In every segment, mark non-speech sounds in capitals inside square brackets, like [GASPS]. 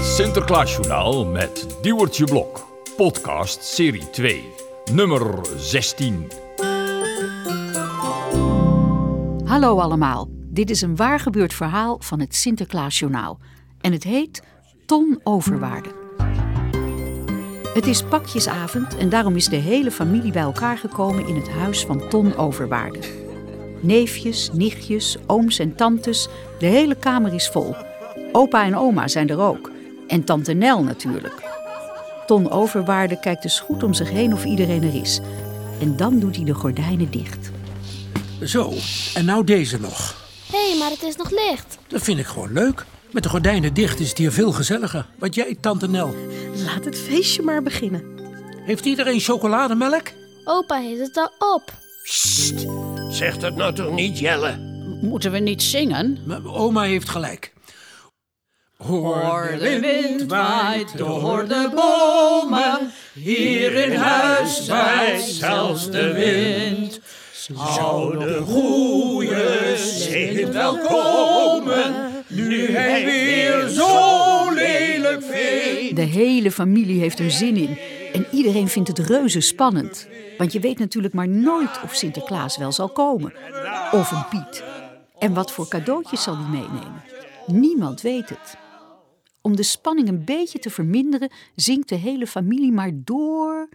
Sinterklaasjournaal met Diewertje Blok. Podcast serie 2, nummer 16. Hallo allemaal, dit is een waar gebeurd verhaal van het Sinterklaasjournaal. En het heet Ton Overwaarde. Het is pakjesavond en daarom is de hele familie bij elkaar gekomen in het huis van Ton Overwaarde. Neefjes, nichtjes, ooms en tantes, de hele kamer is vol. Opa en oma zijn er ook. En tante Nel natuurlijk. Ton Overwaarde kijkt dus goed om zich heen of iedereen er is. En dan doet hij de gordijnen dicht. Zo, en nou deze nog. Hé, hey, maar het is nog licht. Dat vind ik gewoon leuk. Met de gordijnen dicht is het hier veel gezelliger. Wat jij, tante Nel? Laat het feestje maar beginnen. Heeft iedereen chocolademelk? Opa heeft het al op. Sst, zeg dat nou toch niet, Jelle? Moeten we niet zingen? Maar oma heeft gelijk. Hoor de wind waait door de bomen, hier in huis waait zelfs de wind. Zou de goeie Sint wel komen, nu hij weer zo lelijk vindt. De hele familie heeft er zin in. En iedereen vindt het reuze spannend. Want je weet natuurlijk maar nooit of Sinterklaas wel zal komen. Of een Piet. En wat voor cadeautjes zal die meenemen? Niemand weet het. Om de spanning een beetje te verminderen, zingt de hele familie maar door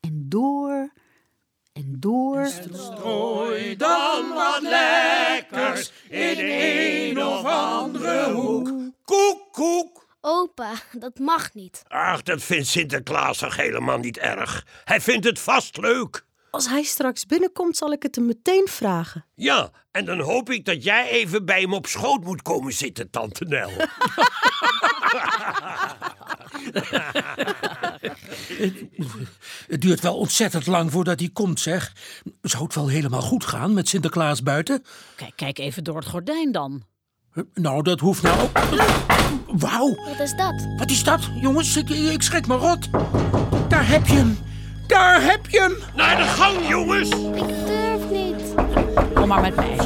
en door en door. Strooi dan wat lekkers in een of andere hoek. Koek, koek. Opa, dat mag niet. Ach, dat vindt Sinterklaas toch helemaal niet erg. Hij vindt het vast leuk. Als hij straks binnenkomt, zal ik het hem meteen vragen. Ja, en dan hoop ik dat jij even bij hem op schoot moet komen zitten, tante Nel. [LAUGHS] [LAUGHS] Het duurt wel ontzettend lang voordat hij komt, zeg. Zou het wel helemaal goed gaan met Sinterklaas buiten? Kijk, kijk even door het gordijn dan. Nou, dat hoeft nou ook. [GASPS] Wauw, Wat is dat? wat is dat? Jongens, ik, ik schrik me rot. Daar heb je hem. Daar heb je hem. Naar de gang, jongens! Ik durf niet. Kom maar met mij.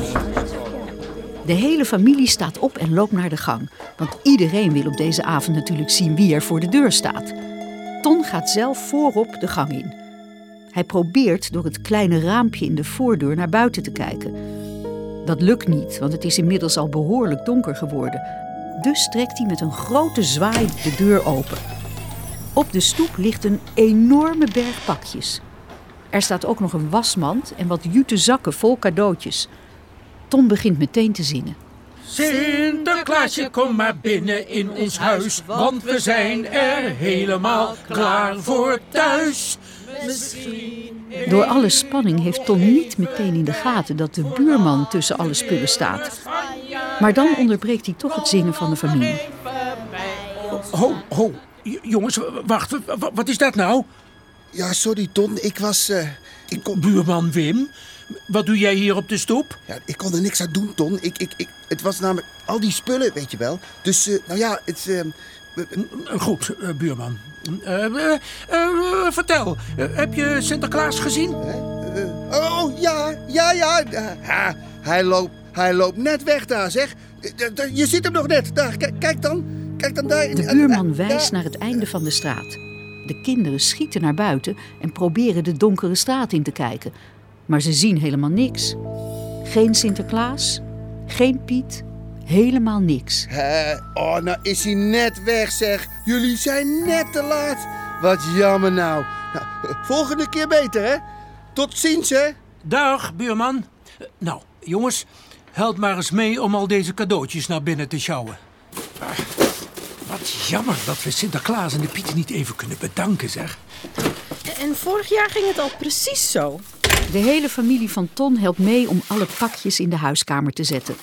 De hele familie staat op en loopt naar de gang. Want iedereen wil op deze avond natuurlijk zien wie er voor de deur staat. Ton gaat zelf voorop de gang in. Hij probeert door het kleine raampje in de voordeur naar buiten te kijken. Dat lukt niet, want het is inmiddels al behoorlijk donker geworden. Dus trekt hij met een grote zwaai de deur open. Op de stoep ligt een enorme berg pakjes. Er staat ook nog een wasmand en wat jute zakken vol cadeautjes. Ton begint meteen te zingen. Sinterklaasje, kom maar binnen in ons huis, want we zijn er helemaal klaar voor thuis. Door alle spanning heeft Ton niet meteen in de gaten dat de buurman tussen alle spullen staat. Maar dan onderbreekt hij toch het zingen van de familie. Ho, ho, jongens, wacht, wat is dat nou? Ja, sorry Ton, ik was... eh, ik, kon, Buurman Wim, wat doe jij hier op de stoep? ja, ik kon er niks aan doen, Ton. Ik, ik, ik, het was namelijk al die spullen, weet je wel. Dus, eh, nou ja, het... eh, eh, Eh, Goed, eh, buurman. Eh, eh, eh, vertel, eh, heb je Sinterklaas gezien? eh, oh, ja, ja, ja. eh, ha, hij, loopt, hij loopt net weg daar, zeg. Eh, Je ziet hem nog net. Daar, kijk, kijk dan. Kijk dan daar. De buurman wijst naar het einde van de straat. De kinderen schieten naar buiten en proberen de donkere straat in te kijken. Maar ze zien helemaal niks. Geen Sinterklaas, geen Piet, helemaal niks. Hè? oh, nou is hij net weg, zeg. Jullie zijn net te laat. Wat jammer nou. nou volgende keer beter, hè? Tot ziens, hè? Dag, buurman. Nou, jongens, help maar eens mee om al deze cadeautjes naar binnen te sjouwen. Wat jammer dat we Sinterklaas en de Pieten niet even kunnen bedanken, zeg. En vorig jaar ging het al precies zo. De hele familie van Ton helpt mee om alle pakjes in de huiskamer te zetten.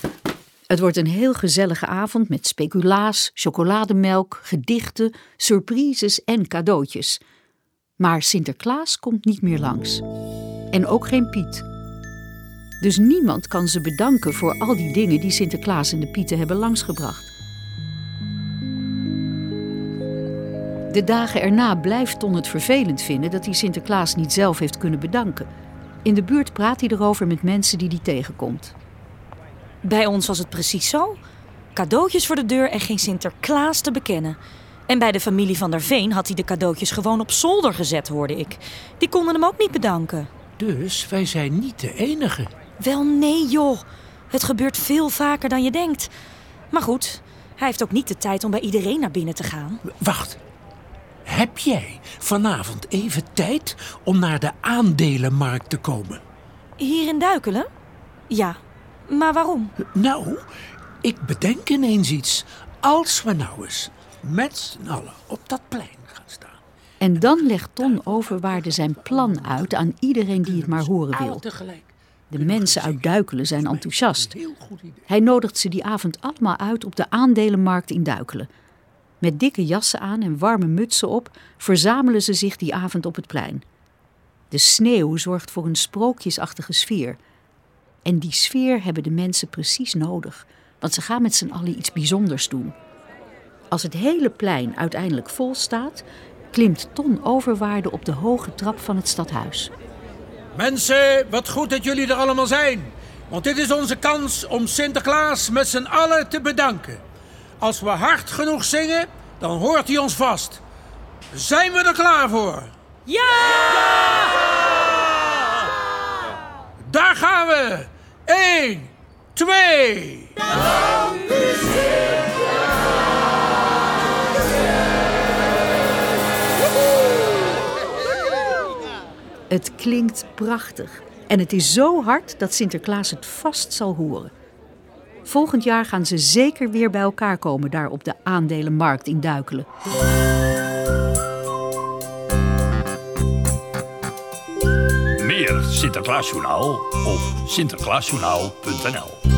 Het wordt een heel gezellige avond met speculaas, chocolademelk, gedichten, surprises en cadeautjes. Maar Sinterklaas komt niet meer langs. En ook geen Piet. Dus niemand kan ze bedanken voor al die dingen die Sinterklaas en de Pieten hebben langsgebracht. De dagen erna blijft Ton het vervelend vinden dat hij Sinterklaas niet zelf heeft kunnen bedanken. In de buurt praat hij erover met mensen die hij tegenkomt. Bij ons was het precies zo. Cadeautjes voor de deur en geen Sinterklaas te bekennen. En bij de familie van der Veen had hij de cadeautjes gewoon op zolder gezet, hoorde ik. Die konden hem ook niet bedanken. Dus wij zijn niet de enige. Wel nee, joh. Het gebeurt veel vaker dan je denkt. Maar goed, hij heeft ook niet de tijd om bij iedereen naar binnen te gaan. Wacht. Heb jij vanavond even tijd om naar de aandelenmarkt te komen? Hier in Duikelen? Ja. Maar waarom? Nou, ik bedenk ineens iets. Als we nou eens met z'n allen op dat plein gaan staan. En dan legt Ton Overwaarde zijn plan uit aan iedereen die het maar horen wil. Tegelijk. De mensen uit Duikelen zijn enthousiast. Hij nodigt ze die avond allemaal uit op de aandelenmarkt in Duikelen. Met dikke jassen aan en warme mutsen op verzamelen ze zich die avond op het plein. De sneeuw zorgt voor een sprookjesachtige sfeer. En die sfeer hebben de mensen precies nodig, want ze gaan met z'n allen iets bijzonders doen. Als het hele plein uiteindelijk vol staat, klimt Ton Overwaarde op de hoge trap van het stadhuis. Mensen, wat goed dat jullie er allemaal zijn. Want dit is onze kans om Sinterklaas met z'n allen te bedanken. Als we hard genoeg zingen, dan hoort hij ons vast. Zijn we er klaar voor? Ja! Daar gaan we! 1, 2. Het klinkt prachtig. En het is zo hard dat Sinterklaas het vast zal horen. Volgend jaar gaan ze zeker weer bij elkaar komen daar op de aandelenmarkt in Duikelen. Meer Sinterklaasjournaal op sinterklaasjournaal.nl